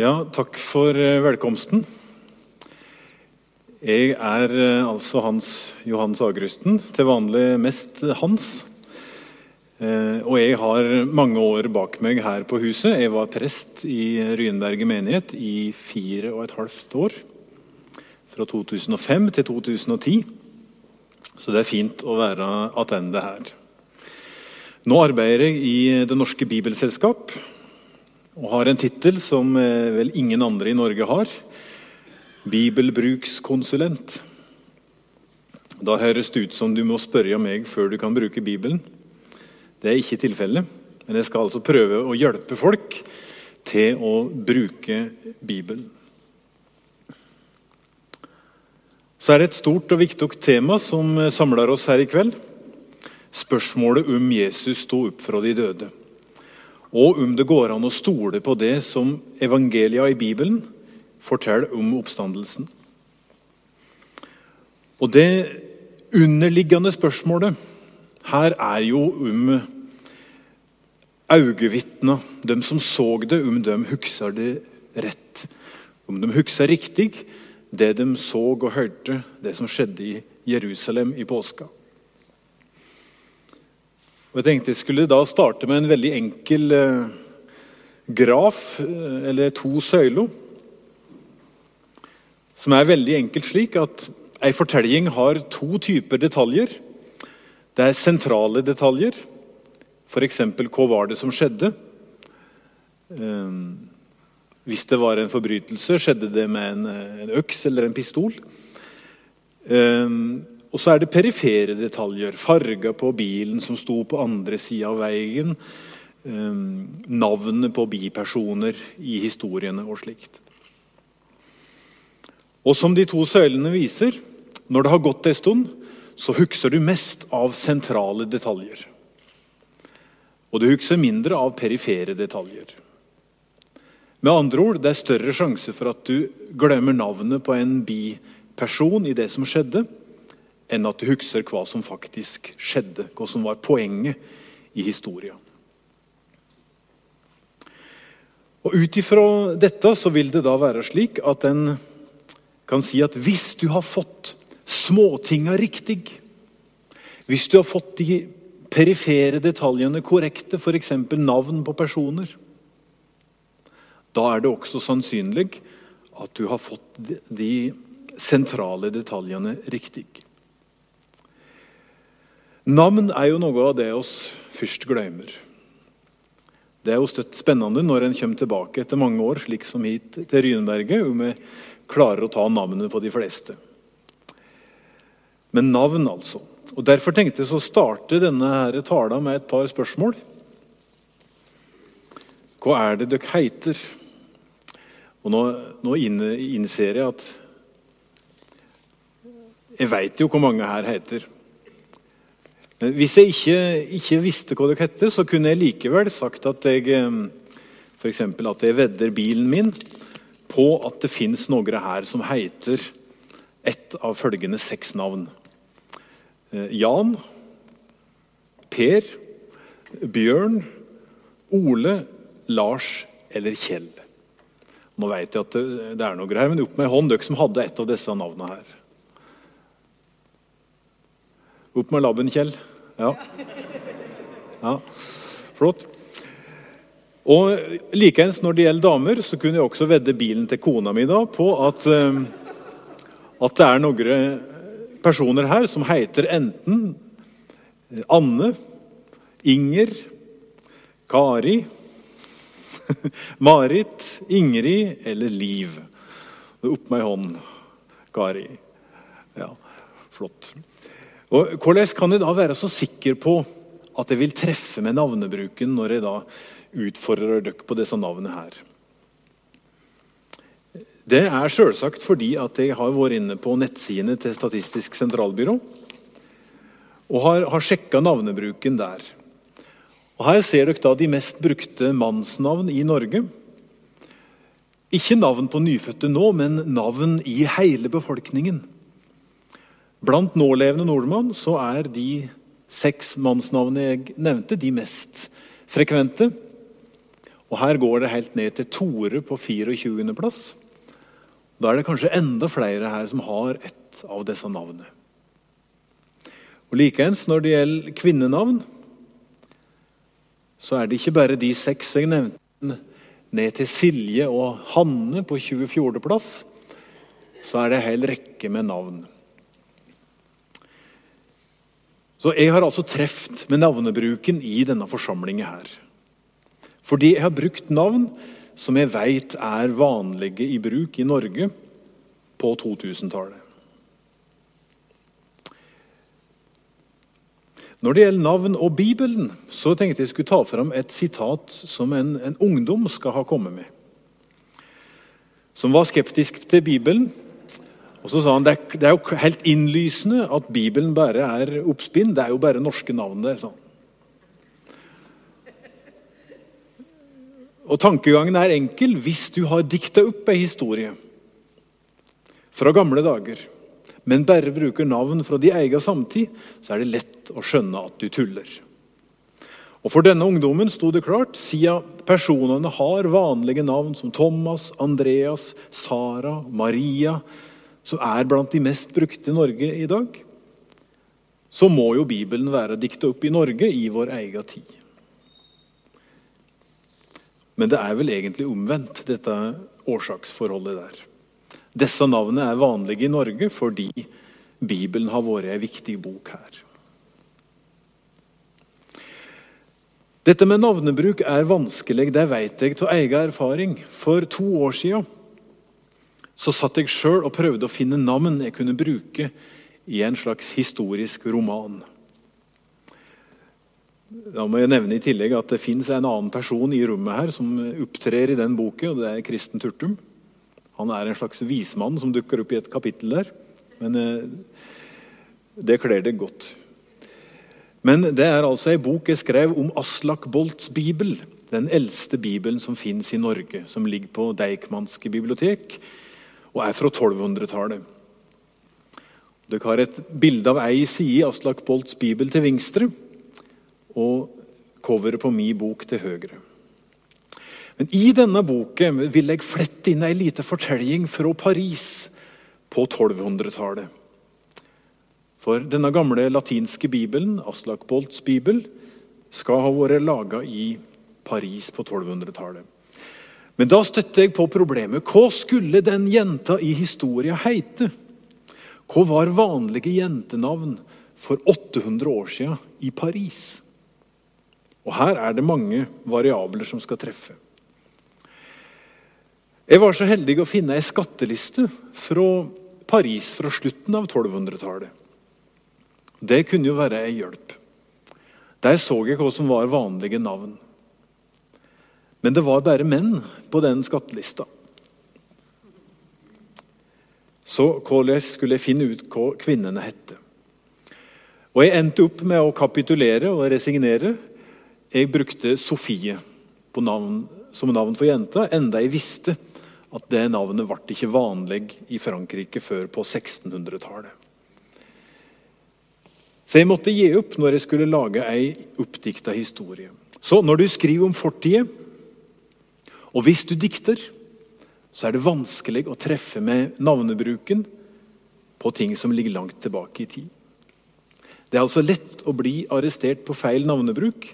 Ja, takk for eh, velkomsten. Jeg er eh, altså Hans Johan Sagrusten, til vanlig mest Hans. Eh, Og jeg har mange år bak meg her på huset. Jeg var prest i Ryenberget menighet i fire og et halvt år. Fra 2005 til 2010. Så det er fint å være tilbake her. Nå arbeider jeg i Det Norske Bibelselskap og har en tittel som eh, vel ingen andre i Norge har. Bibelbrukskonsulent. Da høres det ut som du må spørre meg før du kan bruke Bibelen. Det er ikke tilfellet, men jeg skal altså prøve å hjelpe folk til å bruke Bibelen. Så er det et stort og viktig tema som samler oss her i kveld. Spørsmålet om Jesus sto opp fra de døde og om det går an å stole på det som evangelia i Bibelen forteller om oppstandelsen. Og Det underliggende spørsmålet her er jo om øyevitner, de som så det, om de husker det rett. Om de husker riktig det de så og hørte, det som skjedde i Jerusalem i påska. Og Jeg tenkte jeg skulle da starte med en veldig enkel eh, graf, eh, eller to søyler. Som er veldig enkelt slik at ei fortelling har to typer detaljer. Det er sentrale detaljer, f.eks. hva var det som skjedde? Eh, hvis det var en forbrytelse, skjedde det med en, en øks eller en pistol? Og så er det perifere detaljer. Farga på bilen som sto på andre sida av veien. Um, navnet på bipersoner i historiene og slikt. Og som de to søylene viser, når det har gått en stund, så husker du mest av sentrale detaljer. Og du husker mindre av perifere detaljer. Med andre ord, Det er større sjanse for at du glemmer navnet på en biperson i det som skjedde, enn at du husker hva som faktisk skjedde, hva som var poenget i historien. Og Ut ifra dette så vil det da være slik at en kan si at hvis du har fått småtinga riktig, hvis du har fått de perifere detaljene korrekte, f.eks. navn på personer, da er det også sannsynlig at du har fått de sentrale detaljene riktig. Navn er jo noe av det oss først glemmer. Det er jo støtt spennende når en kommer tilbake etter mange år, slik som hit til Ryneberget, om vi klarer å ta navnet på de fleste. Men navn, altså. Og Derfor tenkte jeg å starte denne her tala med et par spørsmål. Hva er det dere heiter? Og Nå, nå innser jeg at Jeg veit jo hvor mange her heter. Hvis jeg ikke, ikke, visste hva det hette, så kunne jeg likevel sagt at jeg f.eks. at jeg vedder bilen min på at det fins noen her som heter ett av følgende seks navn. Eh, Jan, Per, Bjørn, Ole, Lars eller Kjell. Nå vet jeg at det er noe her, men opp med ei hånd, dere som hadde et av disse navnene her. Opp med labben, Kjell. Ja. ja. Flott. Og Likeens når det gjelder damer, så kunne jeg også vedde bilen til kona mi da på at, uh, at det er noen personer her som heter enten Anne, Inger, Kari, Marit, Ingrid eller Liv. Opp med ei hånd, Kari. Ja, flott. Og Hvordan kan jeg da være så sikker på at jeg vil treffe med navnebruken når jeg da utfordrer dere på disse navnene her? Det er selvsagt fordi at jeg har vært inne på nettsidene til Statistisk sentralbyrå og har, har sjekka navnebruken der. Og Her ser dere da de mest brukte mannsnavn i Norge. Ikke navn på nyfødte nå, men navn i hele befolkningen. Blant nålevende nordmann så er de seks mannsnavnene jeg nevnte, de mest frekvente. Og her går det helt ned til Tore på 24. plass. Da er det kanskje enda flere her som har et av disse navnene. Og Likeens når det gjelder kvinnenavn, så er det ikke bare de seks jeg nevnte, ned til Silje og Hanne på 24. plass, så er det en hel rekke med navn. Så jeg har altså treft med navnebruken i denne forsamlingen her. Fordi jeg har brukt navn som jeg vet er vanlige i bruk i Norge på 2000-tallet. Når det gjelder navn og Bibelen, så tenkte jeg skulle ta fram et sitat som en, en ungdom skal ha kommet med. Som var skeptisk til Bibelen. Og så sa han det er, det er jo helt innlysende at Bibelen bare er oppspinn. Det er jo bare norske navn der. Sånn. Og Tankegangen er enkel hvis du har dikta opp ei historie fra gamle dager, men bare bruker navn fra din egen samtid, så er det lett å skjønne at du tuller. Og For denne ungdommen sto det klart, siden personene har vanlige navn som Thomas, Andreas, Sara, Maria, som er blant de mest brukte i Norge i dag, så må jo Bibelen være dikta opp i Norge i vår egen tid. Men det er vel egentlig omvendt, dette årsaksforholdet der. Disse navnene er vanlige i Norge fordi Bibelen har vært en viktig bok her. Dette med navnebruk er vanskelig, det vet jeg av egen erfaring. For to år siden så satt jeg sjøl og prøvde å finne navn jeg kunne bruke i en slags historisk roman. Da må jeg nevne i tillegg at Det fins en annen person i rommet her som opptrer i den boken, og det er Kristen Turtum. Han er en slags vismann som dukker opp i et kapittel der. Men eh, det kler det godt. Men det er altså ei bok jeg skrev om Aslak Bolts bibel. Den eldste bibelen som fins i Norge, som ligger på Deichmanske bibliotek og er fra 1200-tallet. Dere har et bilde av ei side i Aslak Bolts bibel til venstre og coveret på min bok til høyre. Men I denne boken vil jeg flette inn ei lita fortelling fra Paris på 1200-tallet. For denne gamle latinske bibelen, Aslak Bolts bibel, skal ha vært laga i Paris på 1200-tallet. Men da støtter jeg på problemet. Hva skulle den jenta i historia heite? Hva var vanlige jentenavn for 800 år siden i Paris? Og Her er det mange variabler som skal treffe. Jeg var så heldig å finne ei skatteliste fra Paris fra slutten av 1200-tallet. Det kunne jo være ei hjelp. Der så jeg hva som var vanlige navn. Men det var bare menn på den skattelista. Så hvordan skulle jeg finne ut hva kvinnene hette? Og Jeg endte opp med å kapitulere og resignere jeg brukte Sofie navn, som navn for jenta, enda jeg visste at det navnet ble ikke vanlig i Frankrike før på 1600-tallet. Så jeg måtte gi opp når jeg skulle lage ei oppdikta historie. Så når du skriver om fortida, og hvis du dikter, så er det vanskelig å treffe med navnebruken på ting som ligger langt tilbake i tid. Det er altså lett å bli arrestert på feil navnebruk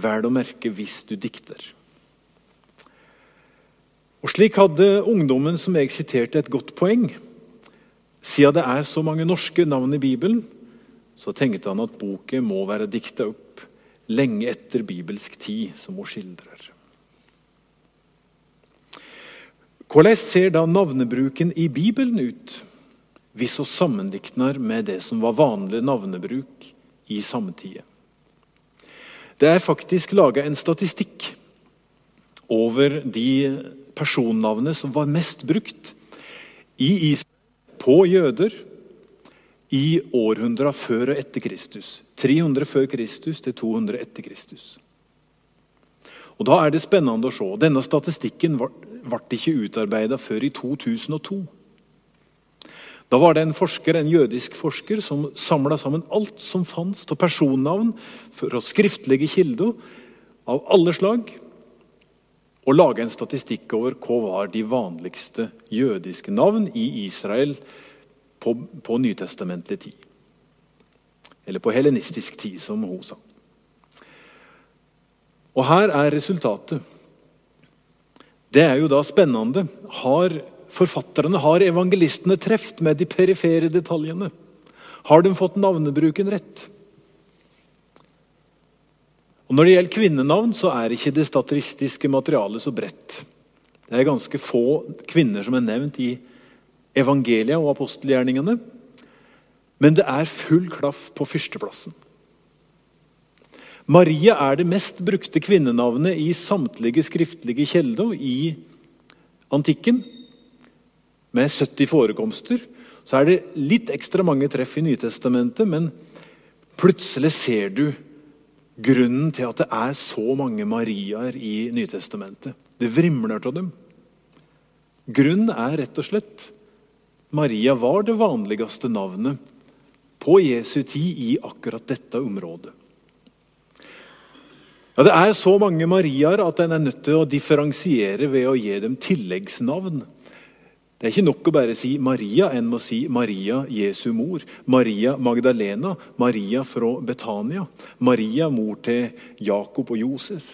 vel å merke hvis du dikter. Og Slik hadde ungdommen som jeg siterte, et godt poeng. Siden det er så mange norske navn i Bibelen, så tenkte han at boken må være dikta opp lenge etter bibelsk tid, som hun skildrer. Hvordan ser da navnebruken i Bibelen ut, hvis vi sammenligner med det som var vanlig navnebruk i samtida? Det er faktisk laga en statistikk over de personnavnene som var mest brukt i Israel på jøder i århundra før og etter Kristus. 300 før Kristus til 200 etter Kristus. Og Da er det spennende å se. Denne statistikken ble ikke utarbeida før i 2002. Da var det en forsker, en jødisk forsker som samla sammen alt som fantes av personnavn fra skriftlige kilder av alle slag. og lage en statistikk over hva var de vanligste jødiske navn i Israel på, på nytestamentlig tid. Eller på helenistisk tid, som hun sa. Og her er resultatet. Det er jo da spennende. Har forfatterne, har evangelistene treft med de perifere detaljene? Har de fått navnebruken rett? Og Når det gjelder kvinnenavn, så er ikke det statistiske materialet så bredt. Det er ganske få kvinner som er nevnt i evangelia og apostelgjerningene. Men det er full klaff på førsteplassen. Maria er det mest brukte kvinnenavnet i samtlige skriftlige kilder i antikken. Med 70 forekomster. Så er det litt ekstra mange treff i Nytestamentet, men plutselig ser du grunnen til at det er så mange Mariaer i Nytestamentet. Det vrimler av dem. Grunnen er rett og slett Maria var det vanligste navnet på Jesu tid i akkurat dette området. Ja, Det er så mange Mariaer at en er nødt til å differensiere ved å gi dem tilleggsnavn. Det er ikke nok å bare si Maria, en må si Maria, Jesu mor. Maria Magdalena, Maria fra Betania. Maria, mor til Jakob og Joses.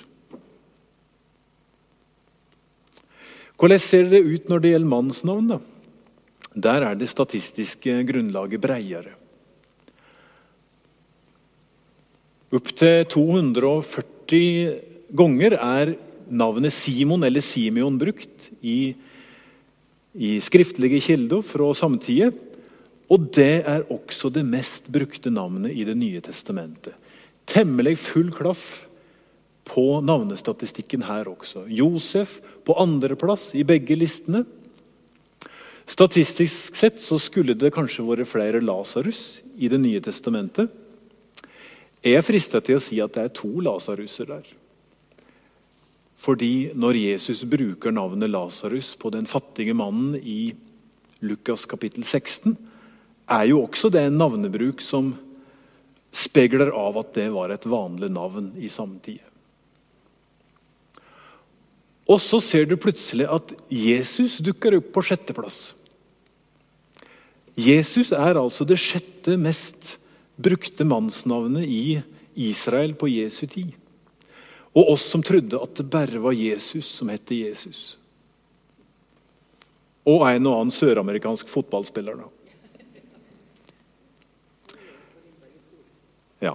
Hvordan ser det ut når det gjelder mannsnavn? da? Der er det statistiske grunnlaget breiere. Opptil 240 ganger er navnet Simon eller Simeon brukt i i skriftlige kilder fra samtida. Og det er også det mest brukte navnet i Det nye testamentet. Temmelig full klaff på navnestatistikken her også. Josef på andreplass i begge listene. Statistisk sett så skulle det kanskje vært flere Lasarus i Det nye testamentet. Jeg er fristet til å si at det er to Lasaruser der. Fordi når Jesus bruker navnet Lasarus på den fattige mannen i Lukas kapittel 16, er jo også det en navnebruk som spegler av at det var et vanlig navn i samtida. Og så ser du plutselig at Jesus dukker opp på sjetteplass. Jesus er altså det sjette mest brukte mannsnavnet i Israel på Jesu tid. Og oss som trodde at det bare var Jesus som het Jesus. Og en og annen søramerikansk fotballspiller, da. Ja.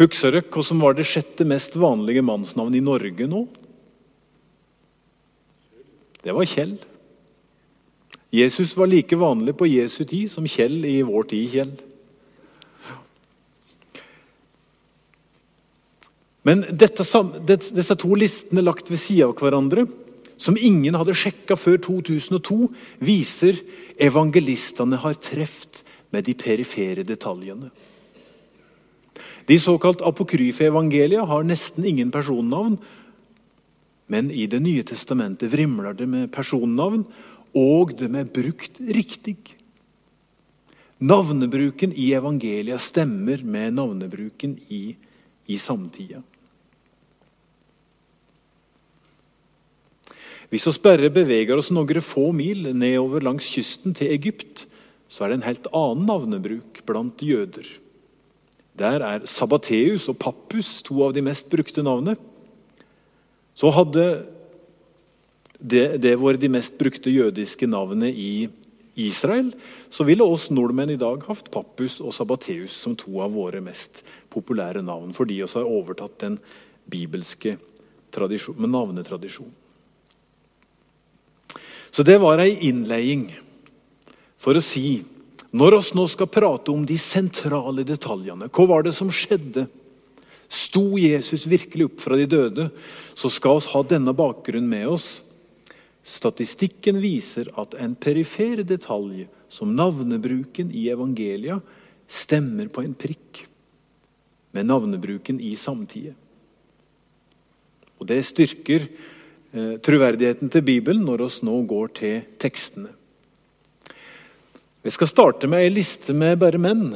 Husker dere hva som var det sjette mest vanlige mannsnavnet i Norge nå? Det var Kjell. Jesus var like vanlig på Jesu tid som Kjell i vår tid. Kjell. Men dette, disse to listene lagt ved sida av hverandre, som ingen hadde sjekka før 2002, viser evangelistene har treft med de perifere detaljene. De såkalt apokryfe evangelia har nesten ingen personnavn. Men i Det nye testamentet vrimler det med personnavn, og de er brukt riktig. Navnebruken i evangelia stemmer med navnebruken i, i samtida. Hvis vi bare beveger oss noen få mil nedover langs kysten til Egypt, så er det en helt annen navnebruk blant jøder. Der er Sabbateus og Pappus to av de mest brukte navnene. Så hadde det, det vært de mest brukte jødiske navnene i Israel, så ville oss nordmenn i dag hatt Pappus og Sabbateus som to av våre mest populære navn, fordi vi har overtatt den bibelske navnetradisjonen. Så det var ei innledning for å si når oss nå skal prate om de sentrale detaljene, hva var det som skjedde? Sto Jesus virkelig opp fra de døde? Så skal vi ha denne bakgrunnen med oss. Statistikken viser at en perifer detalj, som navnebruken i evangelia, stemmer på en prikk med navnebruken i samtida. Og Det styrker Eh, troverdigheten til Bibelen når oss nå går til tekstene. Vi skal starte med ei liste med bare menn.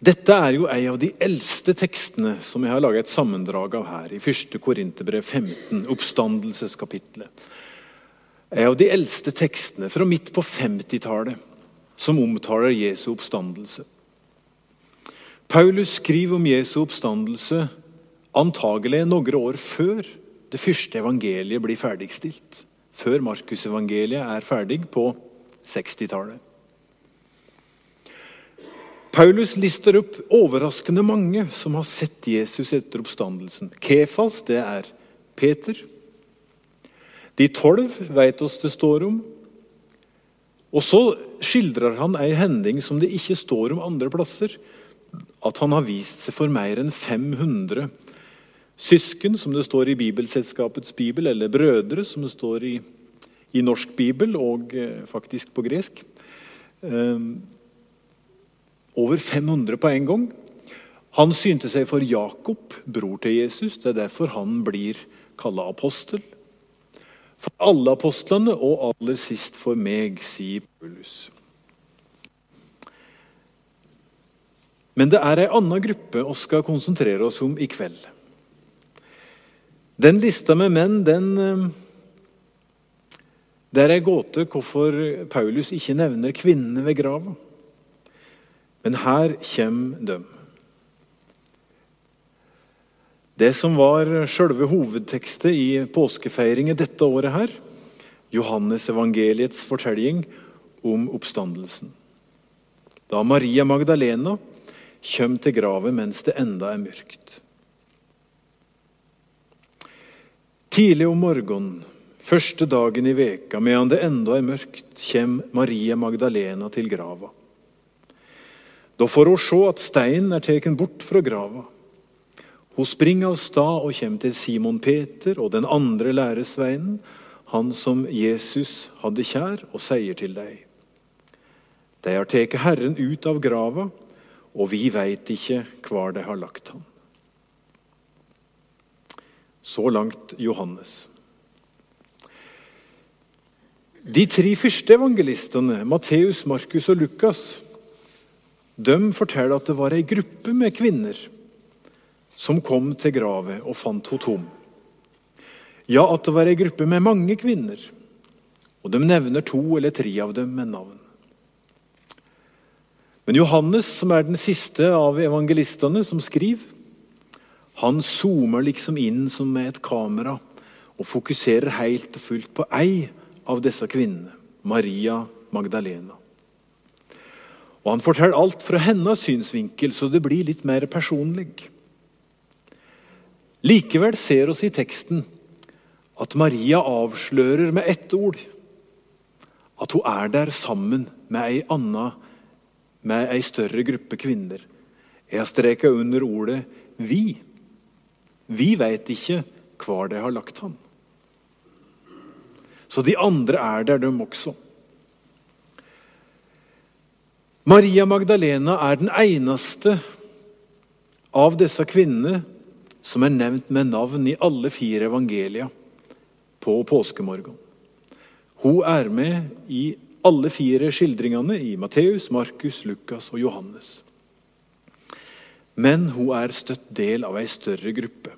Dette er jo en av de eldste tekstene som jeg har laget et sammendrag av her, i 1. Korinterbrev 15, oppstandelseskapitlet. En av de eldste tekstene fra midt på 50-tallet som omtaler Jesu oppstandelse. Paulus skriver om Jesu oppstandelse antagelig noen år før det første evangeliet blir ferdigstilt. Før Markusevangeliet er ferdig på 60-tallet. Paulus lister opp overraskende mange som har sett Jesus etter oppstandelsen. Kefas, det er Peter. De tolv vet oss det står om. Og så skildrer han ei hending som det ikke står om andre plasser. At han har vist seg for mer enn 500 søsken, som det står i Bibelselskapets bibel, eller brødre, som det står i, i norsk bibel og eh, faktisk på gresk. Um, over 500 på en gang. Han synte seg for Jakob, bror til Jesus. Det er derfor han blir kalla apostel. For alle apostlene, og aller sist for meg, sier Paulus. Men det er ei anna gruppe vi skal konsentrere oss om i kveld. Den lista med menn, den eh, Det er ei gåte hvorfor Paulus ikke nevner kvinnene ved grava. Men her kommer de. Det som var selve hovedtekstet i påskefeiringen dette året, her, Johannes evangeliets fortelling om oppstandelsen. Da Maria Magdalena kommer til graven mens det enda er mørkt. Tidlig om morgenen, første dagen i veka, medan det enda er mørkt, kommer Maria Magdalena til grava. Da får hun se at steinen er tatt bort fra grava. Hun springer av sted og kommer til Simon Peter og den andre læresveinen, han som Jesus hadde kjær, og sier til dem. De har tatt Herren ut av grava, og vi veit ikke hvor de har lagt han. Så langt Johannes. De tre første evangelistene, Matteus, Markus og Lukas, de forteller at det var ei gruppe med kvinner som kom til gravet og fant henne tom. Ja, at det var ei gruppe med mange kvinner. Og de nevner to eller tre av dem med navn. Men Johannes, som er den siste av evangelistene som skriver, han zoomer liksom inn som med et kamera og fokuserer helt og fullt på ei av disse kvinnene, Maria Magdalena. Og Han forteller alt fra hennes synsvinkel, så det blir litt mer personlig. Likevel ser oss i teksten at Maria avslører med ett ord at hun er der sammen med ei anna, med ei større gruppe kvinner. Jeg streker under ordet 'vi'. Vi veit ikke hvor de har lagt ham. Så de andre er der, de også. Maria Magdalena er den eneste av disse kvinnene som er nevnt med navn i alle fire evangelia på påskemorgen. Hun er med i alle fire skildringene i Matteus, Markus, Lukas og Johannes. Men hun er støtt del av ei større gruppe.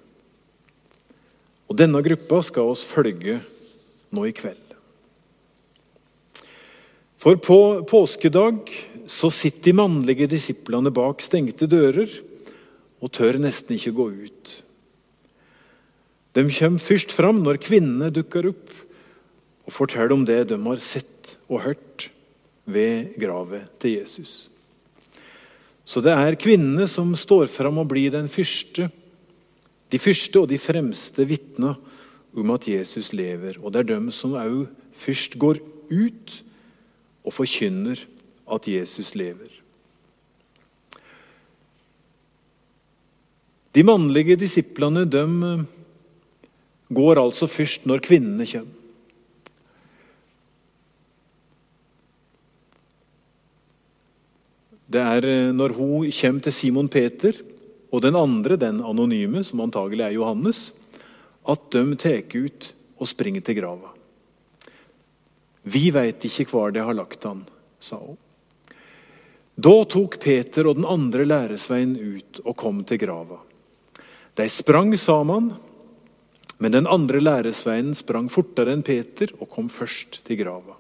Og Denne gruppa skal oss følge nå i kveld. For på påskedag så sitter de mannlige disiplene bak stengte dører og tør nesten ikke gå ut. De kommer først fram når kvinnene dukker opp og forteller om det de har sett og hørt ved gravet til Jesus. Så det er kvinnene som står fram og blir den første, de første og de fremste vitna om at Jesus lever. Og det er dem som òg først går ut og forkynner at Jesus lever. De mannlige disiplene de eh, går altså først når kvinnene kommer. Det er eh, når hun kommer til Simon Peter og den andre, den anonyme, som antagelig er Johannes, at de tar ut og springer til grava. Vi veit ikke hvor de har lagt han, sa hun. Da tok Peter og den andre læresveien ut og kom til grava. De sprang sammen, men den andre læresveien sprang fortere enn Peter og kom først til grava.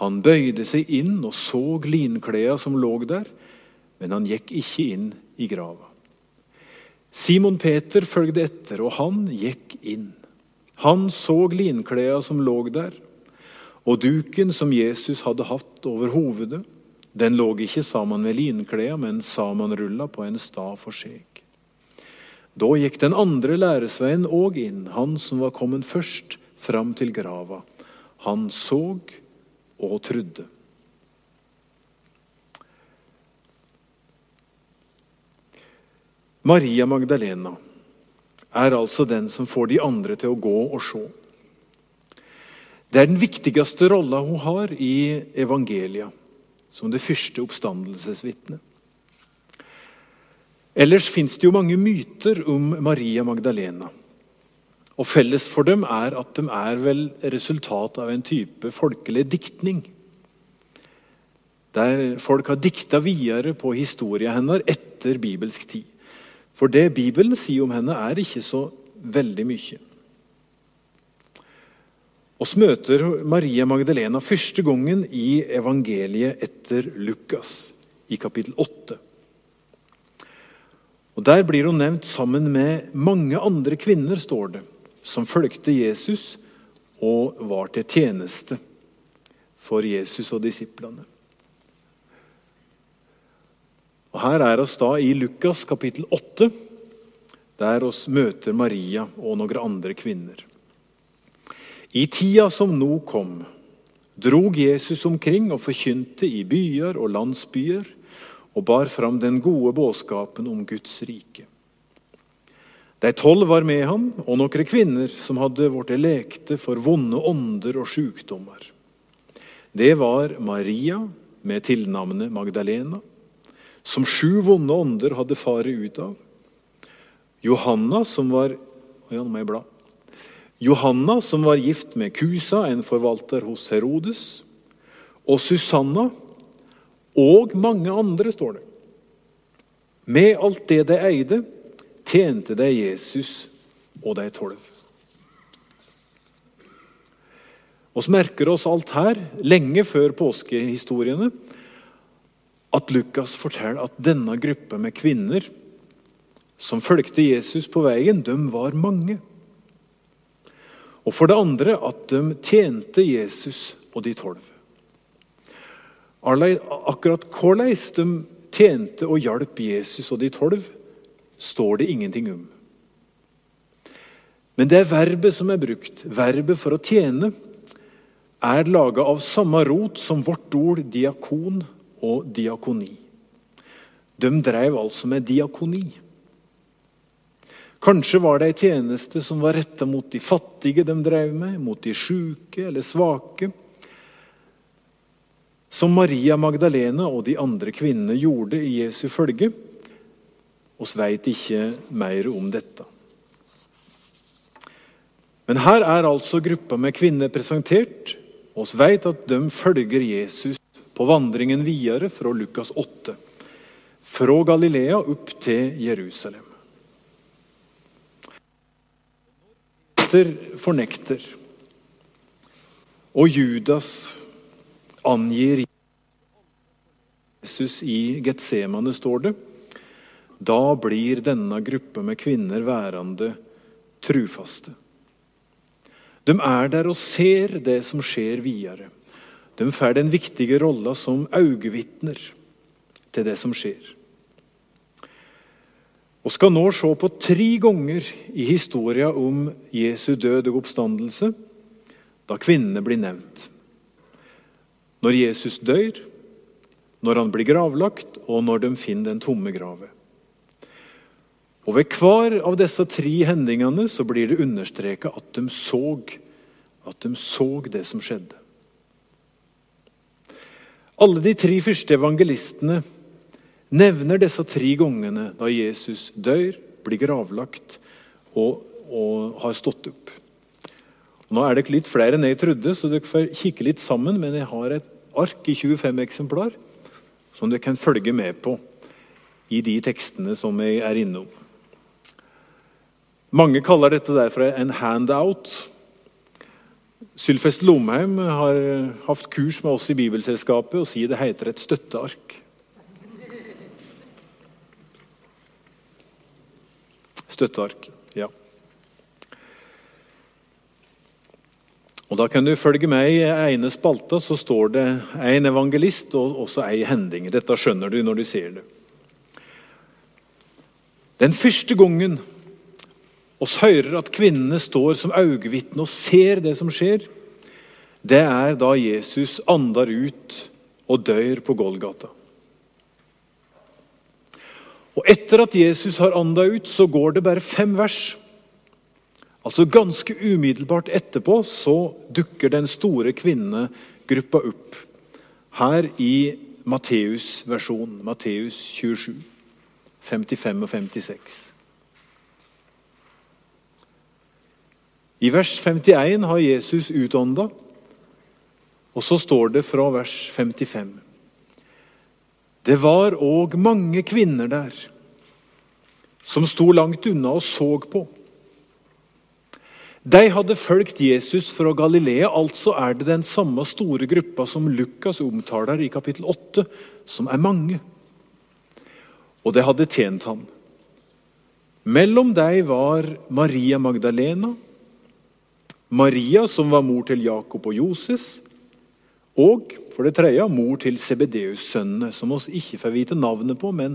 Han bøyde seg inn og så linkleda som lå der, men han gikk ikke inn i grava. Simon Peter følgde etter, og han gikk inn. Han så linkleda som lå der, og duken som Jesus hadde hatt over hovedet. Den lå ikke sammen med linkleda, men sammenrulla på en stav for seg. Da gikk den andre læresveien òg inn, han som var kommet først fram til grava. Han så og trudde. Maria Magdalena er altså den som får de andre til å gå og se. Det er den viktigste rolla hun har i evangelia, som det første oppstandelsesvitnet. Ellers fins det jo mange myter om Maria Magdalena. Og Felles for dem er at de er vel resultat av en type folkelig diktning. Der folk har dikta videre på historien hennes etter bibelsk tid. For det Bibelen sier om henne, er ikke så veldig mye. Vi møter Maria Magdalena første gangen i evangeliet etter Lukas, i kapittel 8. Og Der blir hun nevnt sammen med mange andre kvinner, står det, som fulgte Jesus og var til tjeneste for Jesus og disiplene. Og Her er oss da i Lukas kapittel 8, der oss møter Maria og noen andre kvinner. I tida som nå kom, drog Jesus omkring og forkynte i byer og landsbyer og bar fram den gode budskapen om Guds rike. De tolv var med ham, og noen kvinner som hadde blitt lekte for vonde ånder og sykdommer. Det var Maria med tilnavnet Magdalena som sju vonde ånder hadde faret ut av. Johanna, som var ja, nå må jeg bla. Johanna, som var gift med Kusa, en forvalter hos Herodes. Og Susanna og mange andre, står det. Med alt det de eide, tjente de Jesus og de tolv. Vi merker oss alt her lenge før påskehistoriene at Lukas forteller at denne gruppa med kvinner som fulgte Jesus på veien, de var mange. Og for det andre at de tjente Jesus og de tolv. Akkurat hvordan de tjente og hjalp Jesus og de tolv, står det ingenting om. Men det er verbet som er brukt, verbet for å tjene, er laga av samme rot som vårt ord diakon og diakoni. De drev altså med diakoni. Kanskje var det ei tjeneste som var retta mot de fattige de drev med, mot de sjuke eller svake. Som Maria Magdalena og de andre kvinnene gjorde i Jesu følge. Vi veit ikke mer om dette. Men her er altså gruppa med kvinner presentert. Vi vet at de følger Jesus på vandringen videre fra Lukas 8, fra Galilea opp til Jerusalem. Peter fornekter, og Judas angir Jesus i Getsemane, står det. Da blir denne gruppe med kvinner værende trufaste. De er der og ser det som skjer videre. De får den viktige rolla som øyevitner til det som skjer. Og skal nå se på tre ganger i historien om Jesu død og oppstandelse, da kvinnene blir nevnt. Når Jesus dør, når han blir gravlagt, og når de finner den tomme graven. Og Ved hver av disse tre hendingene så blir det understreka at de så at de så det som skjedde. Alle de tre første evangelistene nevner disse tre gangene da Jesus dør, blir gravlagt og, og har stått opp. Nå er det litt flere enn jeg trodde, så dere får kikke litt sammen. Men jeg har et ark i 25 eksemplar som dere kan følge med på i de tekstene som jeg er innom. Mange kaller dette derfor en handout. Sylfest Lomheim har hatt kurs med oss i Bibelselskapet og sier det heter et støtteark. Støtteark, ja. Og Da kan du følge med i ene spalta, så står det en evangelist og også ei hending. Dette skjønner du når du ser det. Den første gangen oss hører at kvinnene står som øyevitne og ser det som skjer, det er da Jesus andar ut og dør på Golgata. Og Etter at Jesus har anda ut, så går det bare fem vers. Altså Ganske umiddelbart etterpå så dukker den store kvinnegruppa opp. Her i Matteus-versjonen, Matteus 27, 55 og 56. I vers 51 har Jesus utånda, og så står det fra vers 55. Det var òg mange kvinner der som sto langt unna og så på. De hadde fulgt Jesus fra Galilea, altså er det den samme store gruppa som Lukas omtaler i kapittel 8, som er mange. Og det hadde tjent ham. Mellom dem var Maria Magdalena, Maria, som var mor til Jakob og Joses, og for det tredje mor til Sebedeus-sønnene, som oss ikke får vite navnet på, men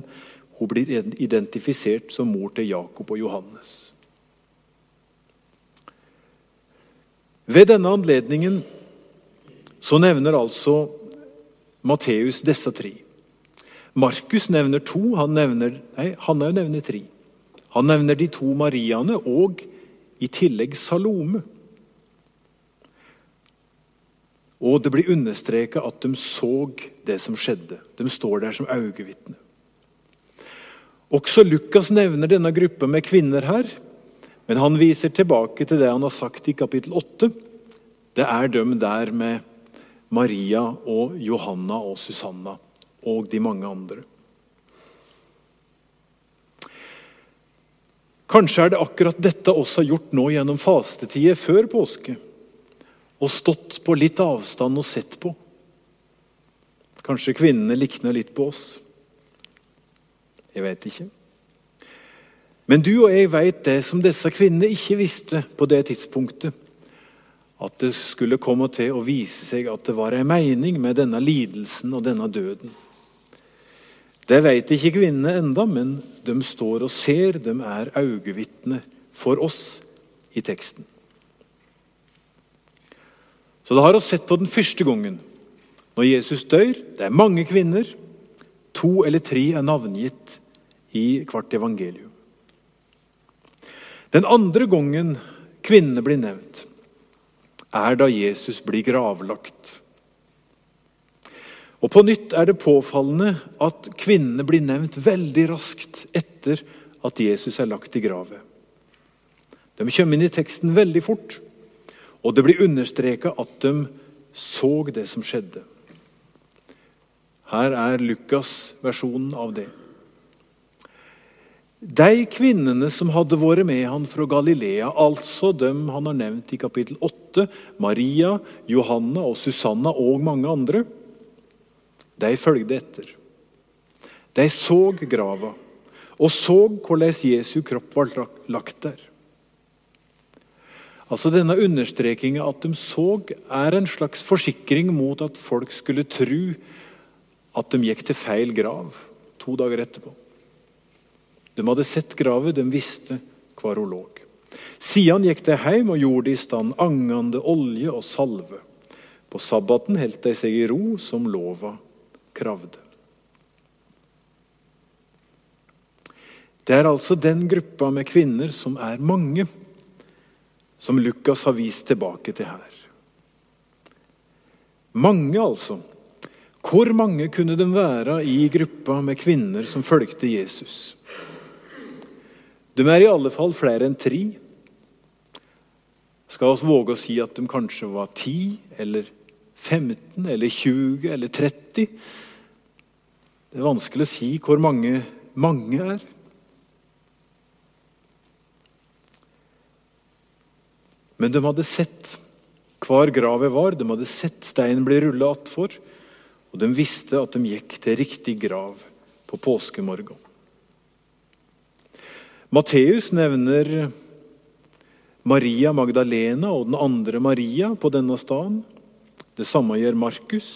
hun blir identifisert som mor til Jakob og Johannes. Ved denne anledningen så nevner altså Matteus disse tre. Markus nevner to, han nevner, nei, han nevner tre. Han nevner de to Mariaene og i tillegg Salome. Og det blir understreka at de så det som skjedde. De står der som øyevitne. Også Lukas nevner denne gruppa med kvinner her, men han viser tilbake til det han har sagt i kapittel 8. Det er dem der med Maria og Johanna og Susanna og de mange andre. Kanskje er det akkurat dette også gjort nå gjennom fastetida før påske og stått på litt avstand og sett på. Kanskje kvinnene likner litt på oss. Jeg vet ikke. Men du og jeg vet det som disse kvinnene ikke visste på det tidspunktet. At det skulle komme til å vise seg at det var en mening med denne lidelsen og denne døden. Det vet ikke kvinnene enda, men de står og ser. De er øyevitner for oss i teksten. Så det har vi sett på den første gangen, når Jesus dør. Det er mange kvinner. To eller tre er navngitt i hvert evangelium. Den andre gangen kvinnene blir nevnt, er da Jesus blir gravlagt. Og På nytt er det påfallende at kvinnene blir nevnt veldig raskt etter at Jesus er lagt i gravet. De kommer inn i teksten veldig fort. Og det blir understreka at de så det som skjedde. Her er Lukas-versjonen av det. De kvinnene som hadde vært med han fra Galilea, altså dem han har nevnt i kapittel 8, Maria, Johanna og Susanna og mange andre, de følgde etter. De så grava og så hvordan Jesu kropp var lagt der. Altså Denne understrekinga at de så, er en slags forsikring mot at folk skulle tro at de gikk til feil grav to dager etterpå. De hadde sett gravet, de visste hvor hun lå. Siden gikk de hjem og gjorde i stand angende olje og salve. På sabbaten holdt de seg i ro, som lova kravde. Det er altså den gruppa med kvinner som er mange som Lukas har vist tilbake til her. Mange, altså. Hvor mange kunne de være i gruppa med kvinner som fulgte Jesus? De er i alle fall flere enn tre. Skal vi våge å si at de kanskje var 10 eller 15 eller 20 eller 30? Det er vanskelig å si hvor mange mange er. Men de hadde sett hver gravet var, de hadde sett steinen bli rulla attfor, og de visste at de gikk til riktig grav på påskemorgen. Matteus nevner Maria Magdalena og den andre Maria på denne staden. Det samme gjør Markus.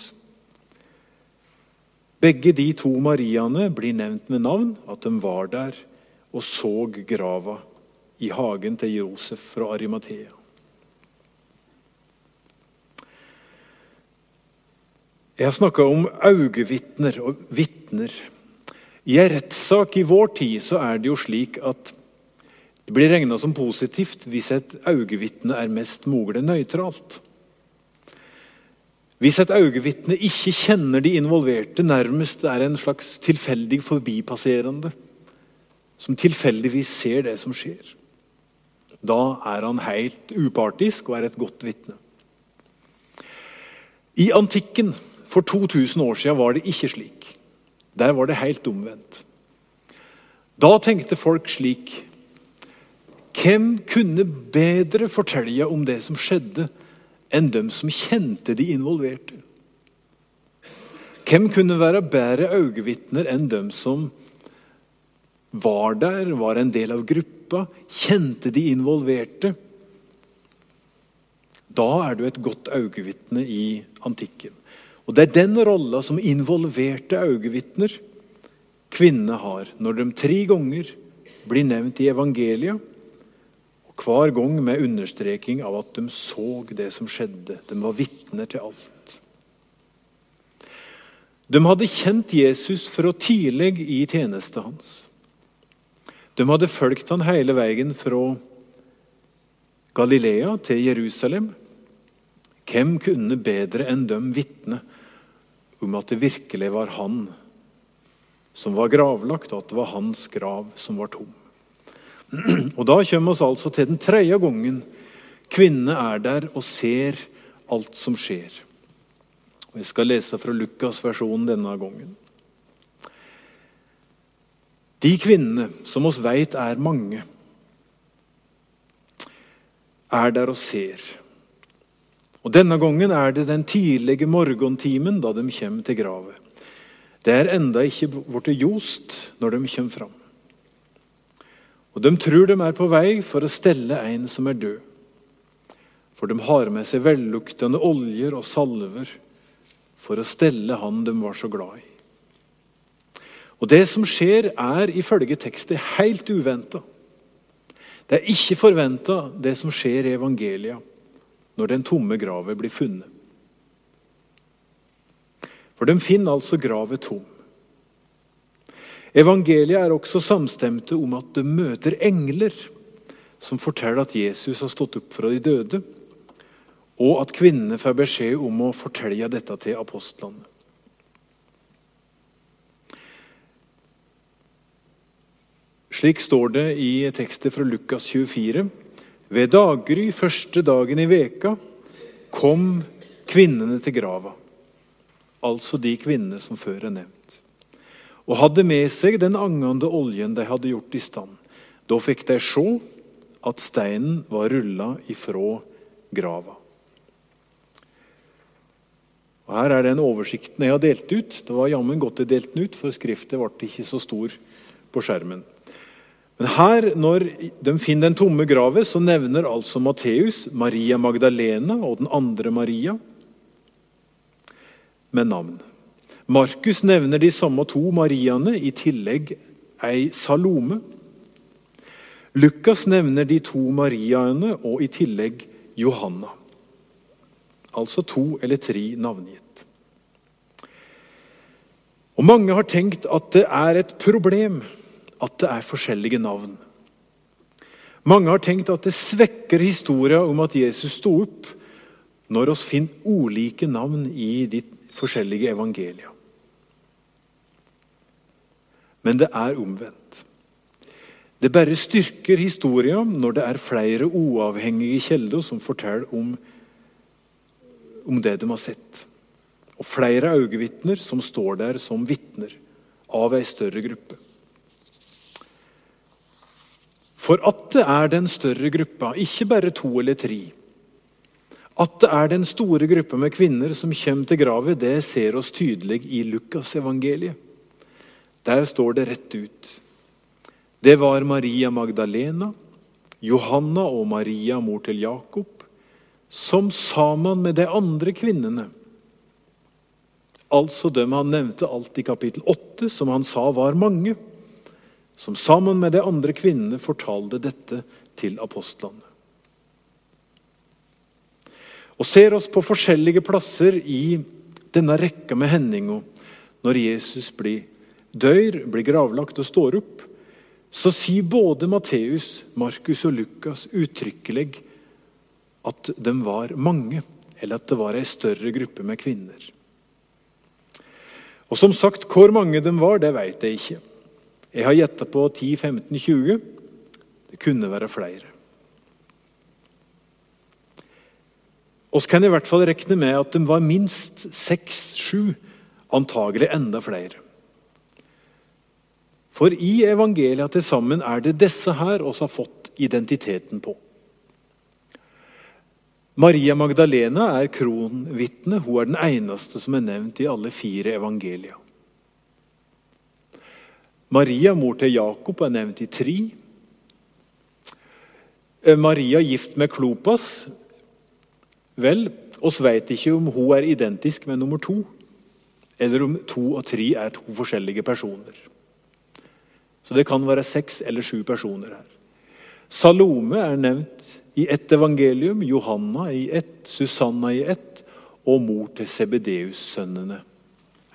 Begge de to Mariaene blir nevnt med navn, at de var der og så grava i hagen til Josef fra Arimathea. Jeg snakka om augevitner og vitner. I en rettssak i vår tid så er det jo slik at det blir regna som positivt hvis et augevitne er mest mulig nøytralt. Hvis et augevitne ikke kjenner de involverte, nærmest er en slags tilfeldig forbipasserende, som tilfeldigvis ser det som skjer, da er han helt upartisk og er et godt vitne. I antikken for 2000 år siden var det ikke slik. Der var det helt omvendt. Da tenkte folk slik Hvem kunne bedre fortelle om det som skjedde, enn dem som kjente de involverte? Hvem kunne være bedre øyevitner enn dem som var der, var en del av gruppa, kjente de involverte? Da er du et godt øyevitne i antikken. Og Det er den rolla som involverte øyevitner kvinnene har når de tre ganger blir nevnt i evangeliet, og hver gang med understreking av at de så det som skjedde. De var vitner til alt. De hadde kjent Jesus fra tidlig i tjenesten hans. De hadde fulgt han hele veien fra Galilea til Jerusalem. Hvem kunne bedre enn dem vitne om at det virkelig var han som var gravlagt, og at det var hans grav som var tom. Og Da kommer vi altså til den tredje gangen kvinnene er der og ser alt som skjer. Og Jeg skal lese fra Lukas-versjonen denne gangen. De kvinnene, som oss veit er mange, er der og ser. Og Denne gangen er det den tidlige morgentimen da de kommer til gravet. Det er enda ikke blitt ljost når de kommer fram. Og De tror de er på vei for å stelle en som er død. For de har med seg velluktende oljer og salver for å stelle han de var så glad i. Og Det som skjer, er ifølge teksten helt uventa. Det er ikke forventa, det som skjer i evangeliet når den tomme graven blir funnet. For de finner altså graven tom. Evangeliet er også samstemte om at de møter engler som forteller at Jesus har stått opp fra de døde, og at kvinnene får beskjed om å fortelle dette til apostlene. Slik står det i tekstet fra Lukas 24. Ved daggry første dagen i veka kom kvinnene til grava, altså de kvinnene som før er nevnt, og hadde med seg den angende oljen de hadde gjort i stand. Da fikk de se at steinen var rulla ifra grava. Og Her er den oversikten jeg har delt ut. Det var jammen godt jeg delte den ut, for skriftet ble ikke så stor på skjermen. Men her, når de finner den tomme graven, så nevner altså Matteus Maria Magdalena og den andre Maria med navn. Markus nevner de samme to Mariaene, i tillegg ei Salome. Lukas nevner de to Mariaene og i tillegg Johanna. Altså to eller tre navngitt. Og Mange har tenkt at det er et problem at det er forskjellige navn. Mange har tenkt at det svekker historien om at Jesus sto opp, når vi finner ulike navn i de forskjellige evangelia. Men det er omvendt. Det bare styrker historien når det er flere uavhengige kilder som forteller om, om det de har sett. Og flere øyevitner som står der som vitner av ei større gruppe. For at det er den større gruppa, ikke bare to eller tre At det er den store gruppa med kvinner som kommer til gravet, det ser oss tydelig i Lukasevangeliet. Der står det rett ut. Det var Maria Magdalena, Johanna og Maria, mor til Jakob, som sammen med de andre kvinnene Altså dem han nevnte alt i kapittel 8, som han sa var mange som sammen med de andre kvinnene fortalte dette til apostlene. Og ser oss på forskjellige plasser i denne rekka med hendinga når Jesus blir dør, blir gravlagt og står opp, så sier både Matteus, Markus og Lukas uttrykkelig at de var mange, eller at det var ei større gruppe med kvinner. Og som sagt, Hvor mange de var, det vet jeg ikke. Jeg har gjetta på 10-15-20. Det kunne være flere. Vi kan i hvert fall regne med at de var minst seks-sju, antagelig enda flere. For i evangeliet til sammen er det disse her oss har fått identiteten på. Maria Magdalena er kronvitne. Hun er den eneste som er nevnt i alle fire evangelier. Maria, mor til Jakob, er nevnt i tre. Eh, Maria gift med Klopas. Vel, oss vet ikke om hun er identisk med nummer to, eller om to og tre er to forskjellige personer. Så det kan være seks eller sju personer her. Salome er nevnt i ett evangelium, Johanna i ett, Susanna i ett, og mor til Sebedeus-sønnene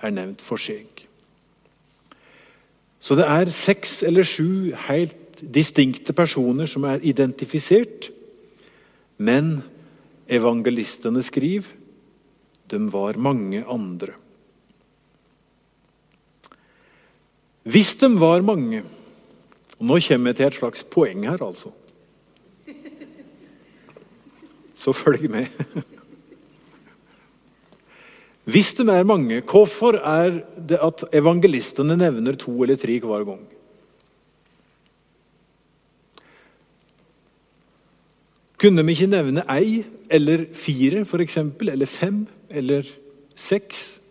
er nevnt for seg. Så det er seks eller sju helt distinkte personer som er identifisert. Men evangelistene skriver de var mange andre. Hvis de var mange og Nå kommer jeg til et slags poeng her, altså. Så følg med. Hvis de er mange, hvorfor er det at evangelistene nevner to eller tre hver gang? Kunne de ikke nevne ei eller fire, f.eks., eller fem eller seks?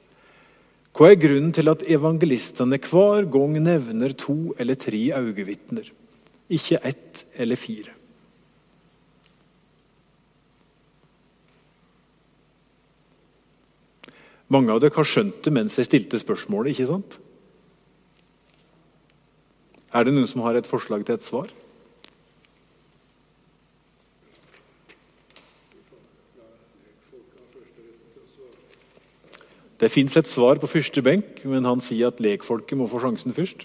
Hva er grunnen til at evangelistene hver gang nevner to eller tre øyevitner, ikke ett eller fire? Mange av dere har skjønt det mens jeg stilte spørsmålet, ikke sant? Er det noen som har et forslag til et svar? Det fins et svar på første benk, men han sier at lekfolket må få sjansen først.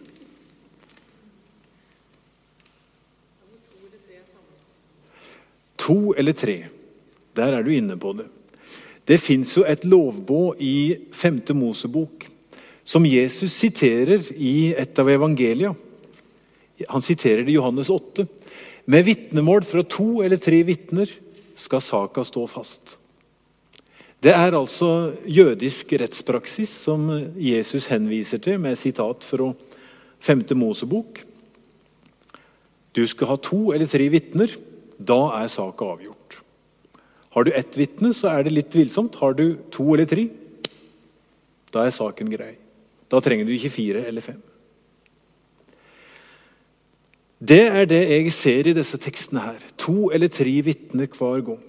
To eller tre. Der er du inne på det. Det fins jo et lovbåd i 5. Mosebok som Jesus siterer i et av evangelia. Han siterer det i Johannes 8. Med vitnemål fra to eller tre vitner skal saka stå fast. Det er altså jødisk rettspraksis som Jesus henviser til med sitat fra 5. Mosebok. Du skal ha to eller tre vitner. Da er saka avgjort. Har du ett vitne, så er det litt tvilsomt. Har du to eller tre, da er saken grei. Da trenger du ikke fire eller fem. Det er det jeg ser i disse tekstene her. To eller tre vitner hver gang.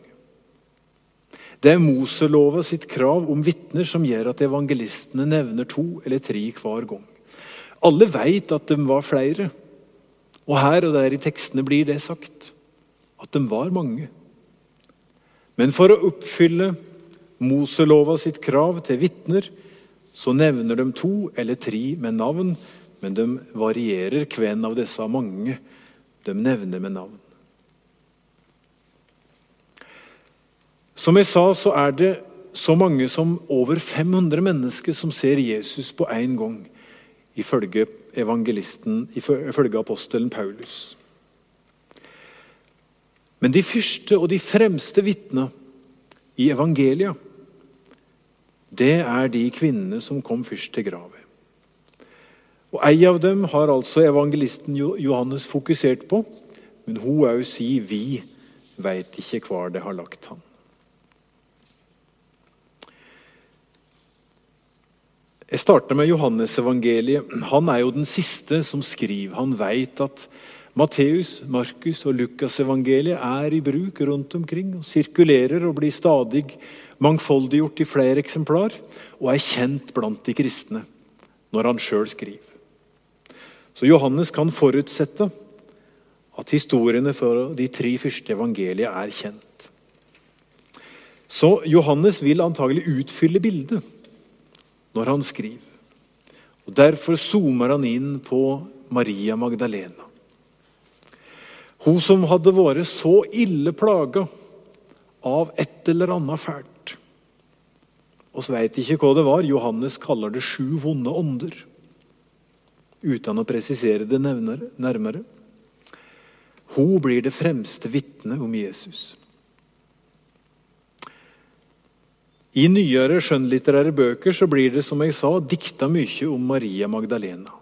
Det er Moselova sitt krav om vitner som gjør at evangelistene nevner to eller tre hver gang. Alle veit at de var flere, og her og der i tekstene blir det sagt. At de var mange. Men for å oppfylle Moselova sitt krav til vitner, så nevner de to eller tre med navn, men de varierer hvem av disse mange de nevner med navn. Som jeg sa, så er det så mange som over 500 mennesker som ser Jesus på én gang, ifølge evangelisten, ifølge apostelen Paulus. Men de første og de fremste vitnene i evangelia, det er de kvinnene som kom først til gravet. Og Ei av dem har altså evangelisten Johannes fokusert på, men hun òg sier vi veit ikke hvor det har lagt han. Jeg starter med Johannesevangeliet. Han er jo den siste som skriver. Han veit at Matteus, Markus og Lukasevangeliet er i bruk rundt omkring og sirkulerer og blir stadig mangfoldiggjort i flere eksemplar og er kjent blant de kristne når han sjøl skriver. Så Johannes kan forutsette at historiene for de tre første evangeliene er kjent. Så Johannes vil antagelig utfylle bildet når han skriver. Og Derfor zoomer han inn på Maria Magdalena. Hun som hadde vært så ille plaga av et eller annet fælt. Så veit ikke hva det var. Johannes kaller det sju vonde ånder. Uten å presisere det nærmere. Hun blir det fremste vitnet om Jesus. I nyere skjønnlitterære bøker så blir det som jeg sa, dikta mye om Maria Magdalena.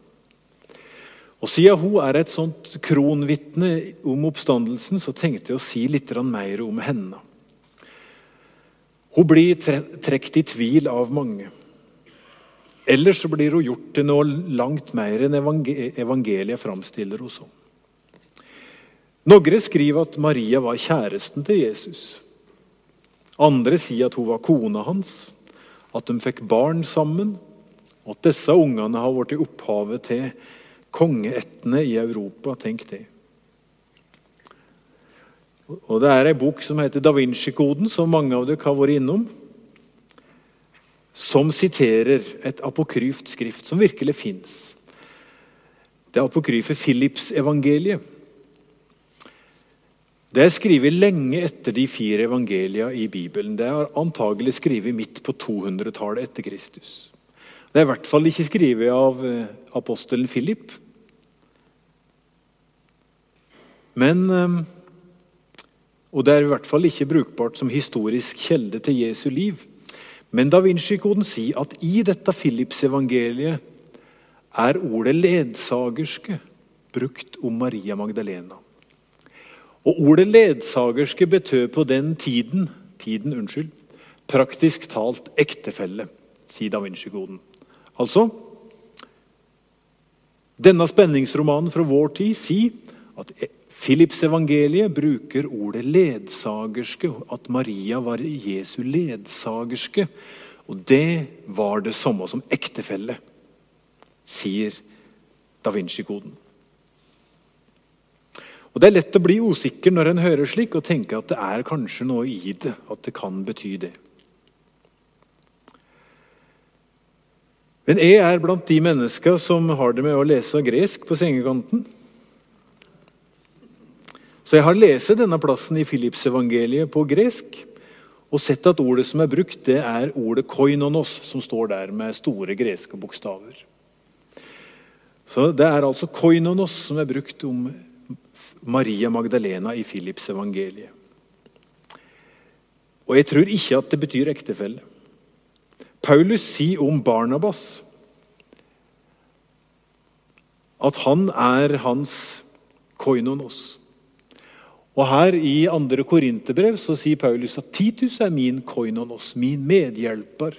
Og Siden hun er et sånt kronvitne om oppstandelsen, så tenkte jeg å si litt mer om henne. Hun blir trukket i tvil av mange. Ellers så blir hun gjort til noe langt mer enn evangeliet framstiller henne som. Noen skriver at Maria var kjæresten til Jesus. Andre sier at hun var kona hans, at de fikk barn sammen, og at disse ungene har blitt opphavet til kongeættene i Europa. Tenk det. Og Det er ei bok som heter Da Vinci-koden, som mange av dere har vært innom. Som siterer et apokryft skrift som virkelig fins. Det apokryfe Philips-evangeliet. Det er skrevet lenge etter de fire evangelia i Bibelen. Det er antagelig skrevet midt på 200-tallet etter Kristus. Det er i hvert fall ikke skrevet av eh, apostelen Philip. Men eh, Og det er i hvert fall ikke brukbart som historisk kjelde til Jesu liv. Men Da Vinci-koden sier at i dette Philips-evangeliet er ordet 'ledsagerske' brukt om Maria Magdalena. Og Ordet ledsagerske betød på den tiden, tiden unnskyld, praktisk talt ektefelle, sier da Vinci-koden. Altså Denne spenningsromanen fra vår tid sier at Philips evangeliet bruker ordet ledsagerske, at Maria var Jesu ledsagerske. Og det var det samme som ektefelle, sier da Vinci-koden. Og Det er lett å bli usikker når en hører slik, og tenke at det er kanskje noe i det. At det kan bety det. Men jeg er blant de mennesker som har det med å lese gresk på sengekanten. Så jeg har lest denne plassen i Filipsevangeliet på gresk og sett at ordet som er brukt, det er ordet 'koinonos', som står der med store greske bokstaver. Så Det er altså 'koinonos' som er brukt om Maria Magdalena i Philips evangeliet. Og jeg tror ikke at det betyr ektefelle. Paulus sier om Barnabas at han er hans koinonos. Og Her i 2. Korinterbrev sier Paulus at Titus er min koinonos, min medhjelper.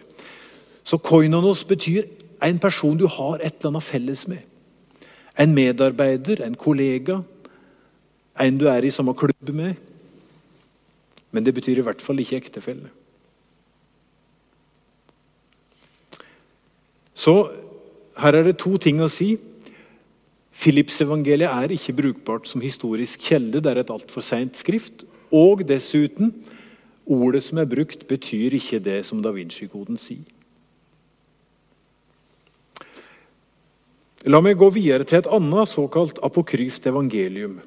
Så koinonos betyr en person du har et eller annet felles med. En medarbeider, en kollega, en du er i samme klubb med. Men det betyr i hvert fall ikke ektefelle. Så her er det to ting å si. Philips-evangeliet er ikke brukbart som historisk kjelde. Det er et altfor seint skrift. Og dessuten, ordet som er brukt, betyr ikke det som da Vinci-koden sier. La meg gå videre til et annet såkalt apokryft evangelium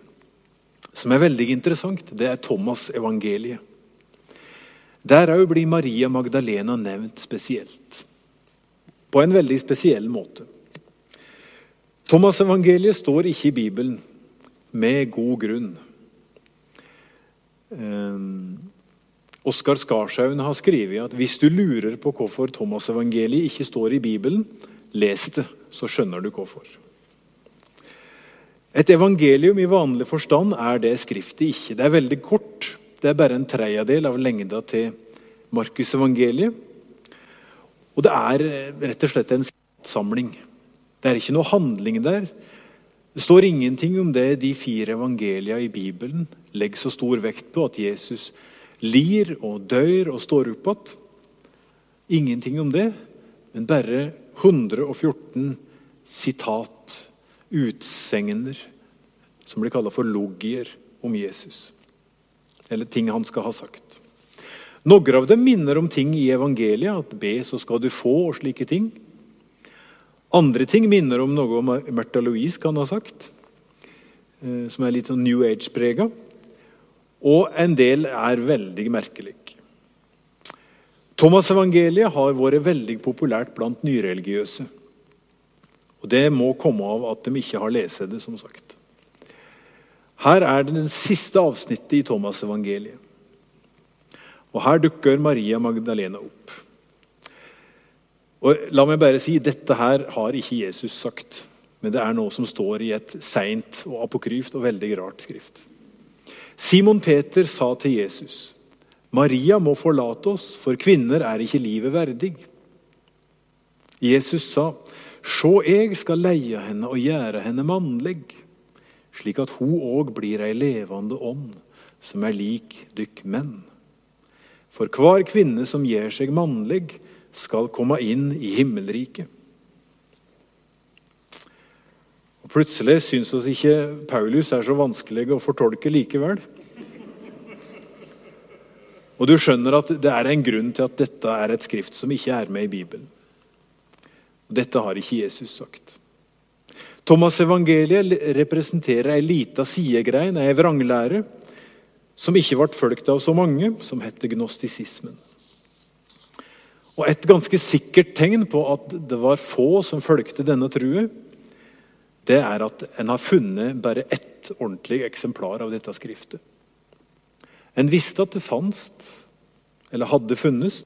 som er veldig interessant, det er Thomas-evangeliet. Der òg blir Maria Magdalena nevnt spesielt. På en veldig spesiell måte. Thomas-evangeliet står ikke i Bibelen, med god grunn. Um, Oskar Skarshaugen har skrevet at hvis du lurer på hvorfor Thomas-evangeliet ikke står i Bibelen, Les det, så skjønner du hvorfor. Et evangelium i vanlig forstand er det skriftet ikke. Det er veldig kort. Det er bare en tredjedel av lengda til Markusevangeliet. Og det er eh, rett og slett en samling. Det er ikke noe handling der. Det står ingenting om det de fire evangelia i Bibelen legger så stor vekt på, at Jesus lir og dør og står opp igjen. Ingenting om det, men bare 114 sitat, utsegner, som blir kalla for logier om Jesus. Eller ting han skal ha sagt. Noen av dem minner om ting i evangeliet, at be, så skal du få, og slike ting. Andre ting minner om noe Märtha Louise kan ha sagt, eh, som er litt sånn New Age-prega. Og en del er veldig merkelig. Thomas-evangeliet har vært veldig populært blant nyreligiøse. Og Det må komme av at de ikke har lest det. som sagt. Her er det den siste avsnittet i Thomas-evangeliet. Og Her dukker Maria Magdalena opp. Og La meg bare si dette her har ikke Jesus sagt, men det er noe som står i et seint og apokryft og veldig rart skrift. Simon Peter sa til Jesus, 'Maria må forlate oss, for kvinner er ikke livet verdig.' Jesus sa, 'Sjå, jeg skal leie henne og gjøre henne mannlig.' slik at hun òg blir ei levende ånd, som er lik dykk menn. For hver kvinne som gjør seg mannlig, skal komme inn i himmelriket. Og Plutselig syns oss ikke Paulus er så vanskelig å fortolke likevel. Og du skjønner at det er en grunn til at dette er et skrift som ikke er med i Bibelen. Og Dette har ikke Jesus sagt. Thomas-evangeliet representerer ei lita sidegrein, ei vranglære, som ikke ble fulgt av så mange, som heter gnostisismen. Og Et ganske sikkert tegn på at det var få som fulgte denne true, det er at en har funnet bare ett ordentlig eksemplar av dette skriftet. En visste at det fantes, eller hadde funnes,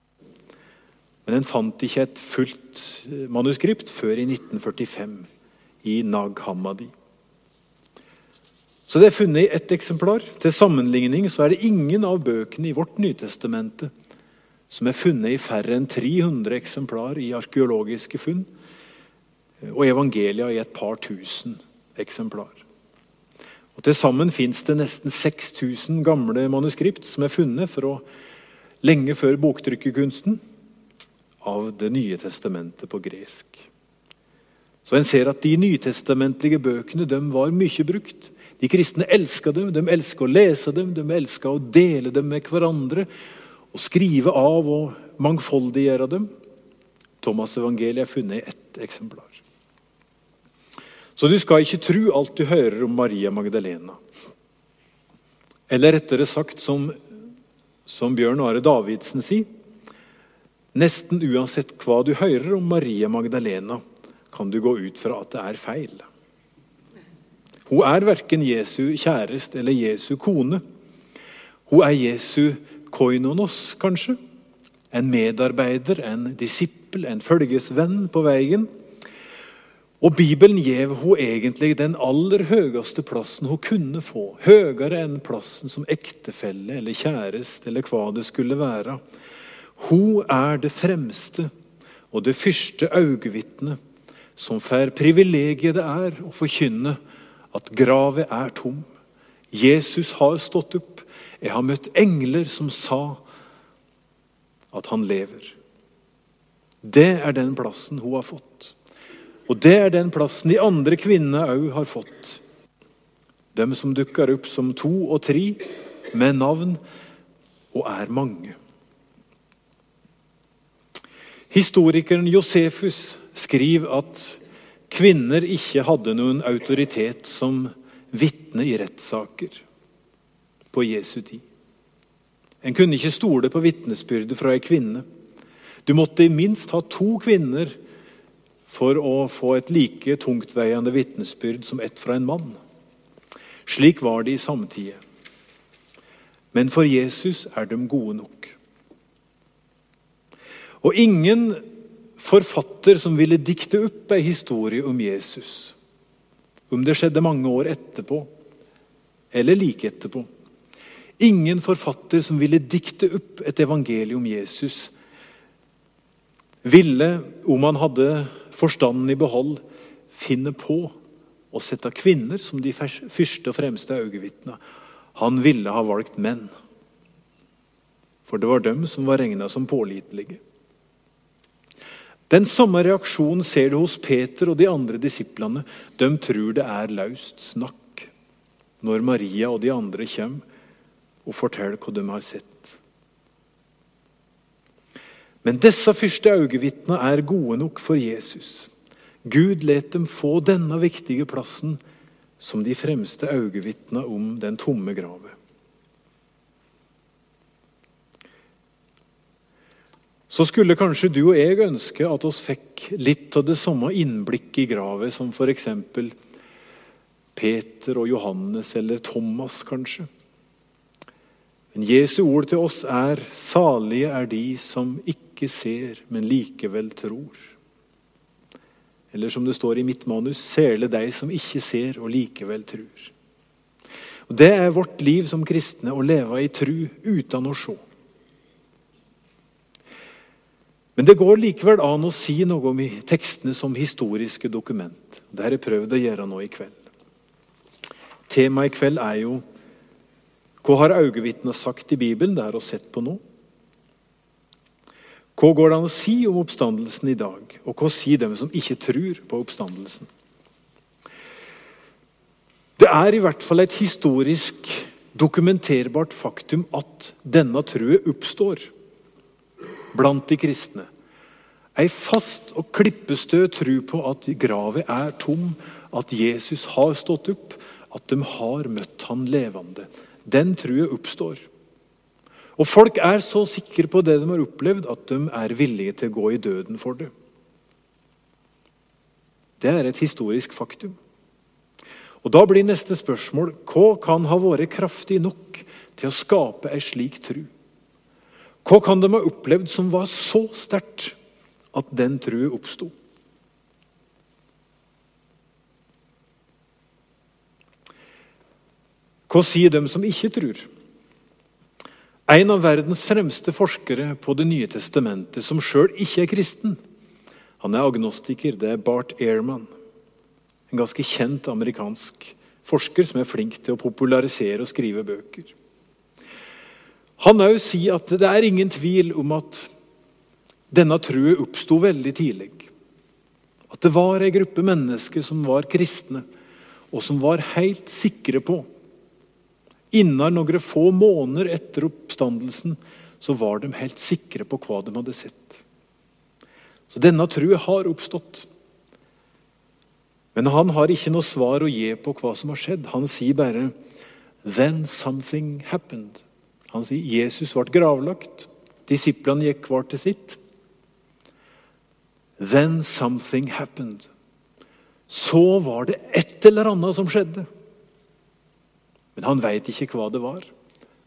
men en fant ikke et fullt manuskript før i 1945 i Nag Hammadi. Så det er funnet i ett eksemplar. Til sammenligning så er det ingen av bøkene i vårt Nytestamentet som er funnet i færre enn 300 eksemplar i arkeologiske funn, og evangelia i et par tusen eksemplar. Og Til sammen fins det nesten 6000 gamle manuskript som er funnet for å, lenge før boktrykkerkunsten av Det nye testamentet på gresk. Så en ser at De nytestamentlige bøkene de var mye brukt. De kristne elska dem, de elska å lese dem, de elska å dele dem med hverandre. Og skrive av og mangfoldiggjøre dem. Thomas' evangeliet er funnet i ett eksemplar. Så du skal ikke tro alt du hører om Maria Magdalena. Eller rettere sagt, som, som Bjørn Are Davidsen sier Nesten uansett hva du hører om Maria Magdalena, kan du gå ut fra at det er feil. Hun er verken Jesu kjæreste eller Jesu kone. Hun er Jesu koinonos, kanskje. En medarbeider, en disippel, en følgesvenn på veien. Og Bibelen gjev hun egentlig den aller høyeste plassen hun kunne få. Høyere enn plassen som ektefelle eller kjæreste eller hva det skulle være. Hun er det fremste og det første øyevitnet som får privilegiet det er å forkynne at gravet er tom. Jesus har stått opp. Jeg har møtt engler som sa at han lever. Det er den plassen hun har fått. Og det er den plassen de andre kvinnene òg har fått. Dem som dukker opp som to og tre, med navn, og er mange. Historikeren Josefus skriver at kvinner ikke hadde noen autoritet som vitne i rettssaker på Jesu tid. En kunne ikke stole på vitnesbyrdet fra ei kvinne. Du måtte i minst ha to kvinner for å få et like tungtveiende vitnesbyrd som ett fra en mann. Slik var det i samtida. Men for Jesus er de gode nok. Og ingen forfatter som ville dikte opp ei historie om Jesus. Om det skjedde mange år etterpå, eller like etterpå. Ingen forfatter som ville dikte opp et evangelium om Jesus, ville, om han hadde forstanden i behold, finne på å sette kvinner som de første og fremste øyevitnene. Han ville ha valgt menn. For det var dem som var regna som pålitelige. Den samme reaksjonen ser du hos Peter og de andre disiplene. De tror det er løst snakk når Maria og de andre kommer og fortelle hva de har sett. Men disse første øyevitnene er gode nok for Jesus. Gud let dem få denne viktige plassen som de fremste øyevitnene om den tomme grave. så skulle kanskje du og jeg ønske at oss fikk litt av det samme innblikket i gravet som f.eks. Peter og Johannes eller Thomas, kanskje. Men Jesu ord til oss er 'salige er de som ikke ser, men likevel tror'. Eller som det står i mitt manus 'sele deg som ikke ser og likevel tror'. Og Det er vårt liv som kristne å leve i tru uten å se. Men det går likevel an å si noe om tekstene som historiske dokument. Det har jeg prøvd å gjøre nå i kveld. Temaet i kveld er jo hva har øyevitnene sagt i Bibelen? Det er å sett på nå. Hva går det an å si om oppstandelsen i dag? Og hva sier dem som ikke tror på oppstandelsen? Det er i hvert fall et historisk dokumenterbart faktum at denne trua oppstår blant de kristne. Ei fast og klippestø tro på at gravet er tom, at Jesus har stått opp, at de har møtt han levende. Den trua oppstår. Og Folk er så sikre på det de har opplevd, at de er villige til å gå i døden for det. Det er et historisk faktum. Og Da blir neste spørsmål hva kan ha vært kraftig nok til å skape ei slik tru? Hva kan de ha opplevd som var så sterkt at den trua oppsto? Hva sier de som ikke tror? En av verdens fremste forskere på Det nye testamentet, som sjøl ikke er kristen, han er agnostiker, det er Bart Ehrman. En ganske kjent amerikansk forsker som er flink til å popularisere og skrive bøker. Han òg sier at det er ingen tvil om at denne trua oppsto veldig tidlig. At det var ei gruppe mennesker som var kristne, og som var helt sikre på Innen noen få måneder etter oppstandelsen så var de helt sikre på hva de hadde sett. Så denne trua har oppstått. Men han har ikke noe svar å gi på hva som har skjedd. Han sier bare 'Then something happened'. Han sier Jesus ble gravlagt. Disiplene gikk hver til sitt. Then something happened. Så var det et eller annet som skjedde. Men han veit ikke hva det var.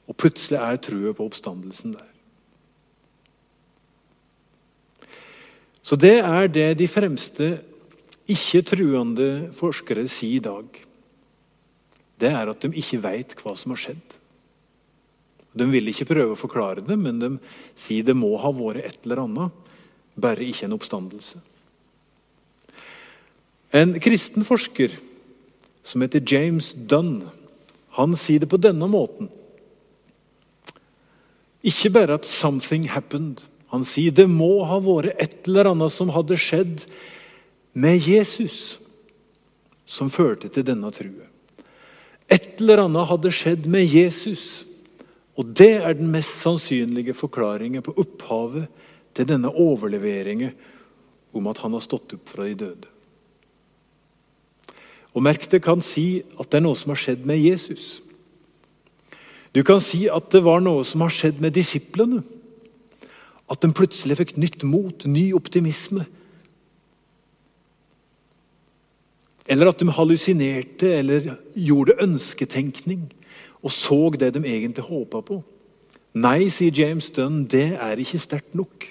Og plutselig er trua på oppstandelsen der. Så det er det de fremste ikke-truende forskere sier i dag. Det er at de ikke veit hva som har skjedd. De vil ikke prøve å forklare det, men de sier det må ha vært et eller annet, bare ikke en oppstandelse. En kristen forsker som heter James Dunn, han sier det på denne måten. Ikke bare at 'something happened'. Han sier det må ha vært et eller annet som hadde skjedd med Jesus, som førte til denne trua. Et eller annet hadde skjedd med Jesus og Det er den mest sannsynlige forklaringen på opphavet til denne overleveringen om at han har stått opp fra de døde. Og Merk kan si at det er noe som har skjedd med Jesus. Du kan si at det var noe som har skjedd med disiplene. At de plutselig fikk nytt mot, ny optimisme. Eller at de hallusinerte eller gjorde ønsketenkning og så det de egentlig håpa på. Nei, sier James Dunn, det er ikke sterkt nok.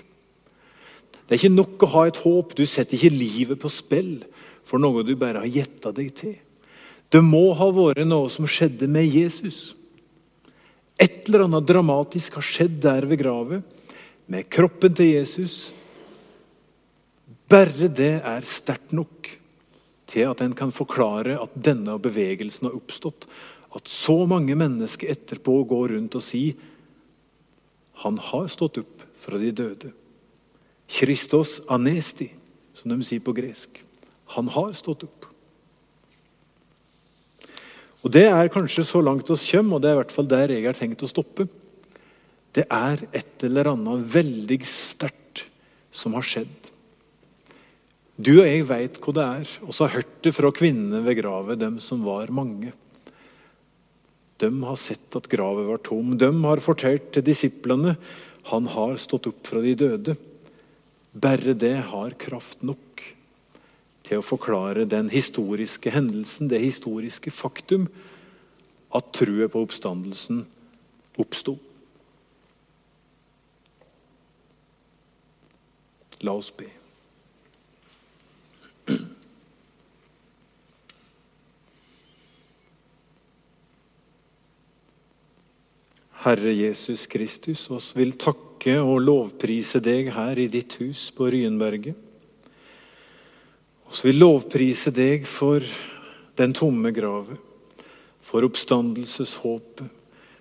Det er ikke nok å ha et håp. Du setter ikke livet på spill for noe du bare har gjetta deg til. Det må ha vært noe som skjedde med Jesus. Et eller annet dramatisk har skjedd der ved gravet, med kroppen til Jesus. Bare det er sterkt nok til at en kan forklare at denne bevegelsen har oppstått. At så mange mennesker etterpå går rundt og sier han har stått opp fra de døde. Kristos anesti, som de sier på gresk. Han har stått opp. Og Det er kanskje så langt oss kommer, og det er i hvert fall der jeg har tenkt å stoppe. Det er et eller annet veldig sterkt som har skjedd. Du og jeg veit hva det er, og så har hørt det fra kvinnene ved gravet, dem som var mange. De har sett at gravet var tom. De har fortalt til disiplene han har stått opp fra de døde. Bare det har kraft nok til å forklare den historiske hendelsen, det historiske faktum, at truet på oppstandelsen oppsto. La oss be. Herre Jesus Kristus, oss vil takke og lovprise deg her i ditt hus på Ryenberget. Oss vil lovprise deg for den tomme graven, for oppstandelseshåpet,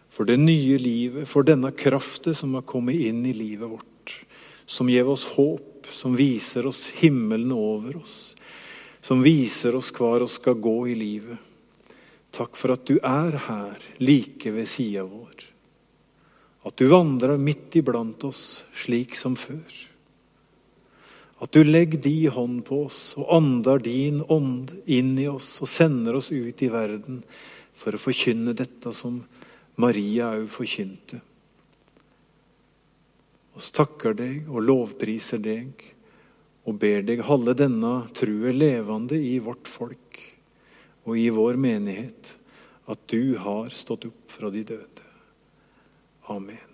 for det nye livet, for denne kraften som har kommet inn i livet vårt, som gir oss håp, som viser oss himmelen over oss, som viser oss hvor vi skal gå i livet. Takk for at du er her, like ved sida vår. At du vandrer midt iblant oss slik som før. At du legger din hånd på oss og ånder din ånd inn i oss og sender oss ut i verden for å forkynne dette som Maria òg forkynte. Vi takker deg og lovpriser deg og ber deg holde denne trua levende i vårt folk og i vår menighet, at du har stått opp fra de døde. Amen.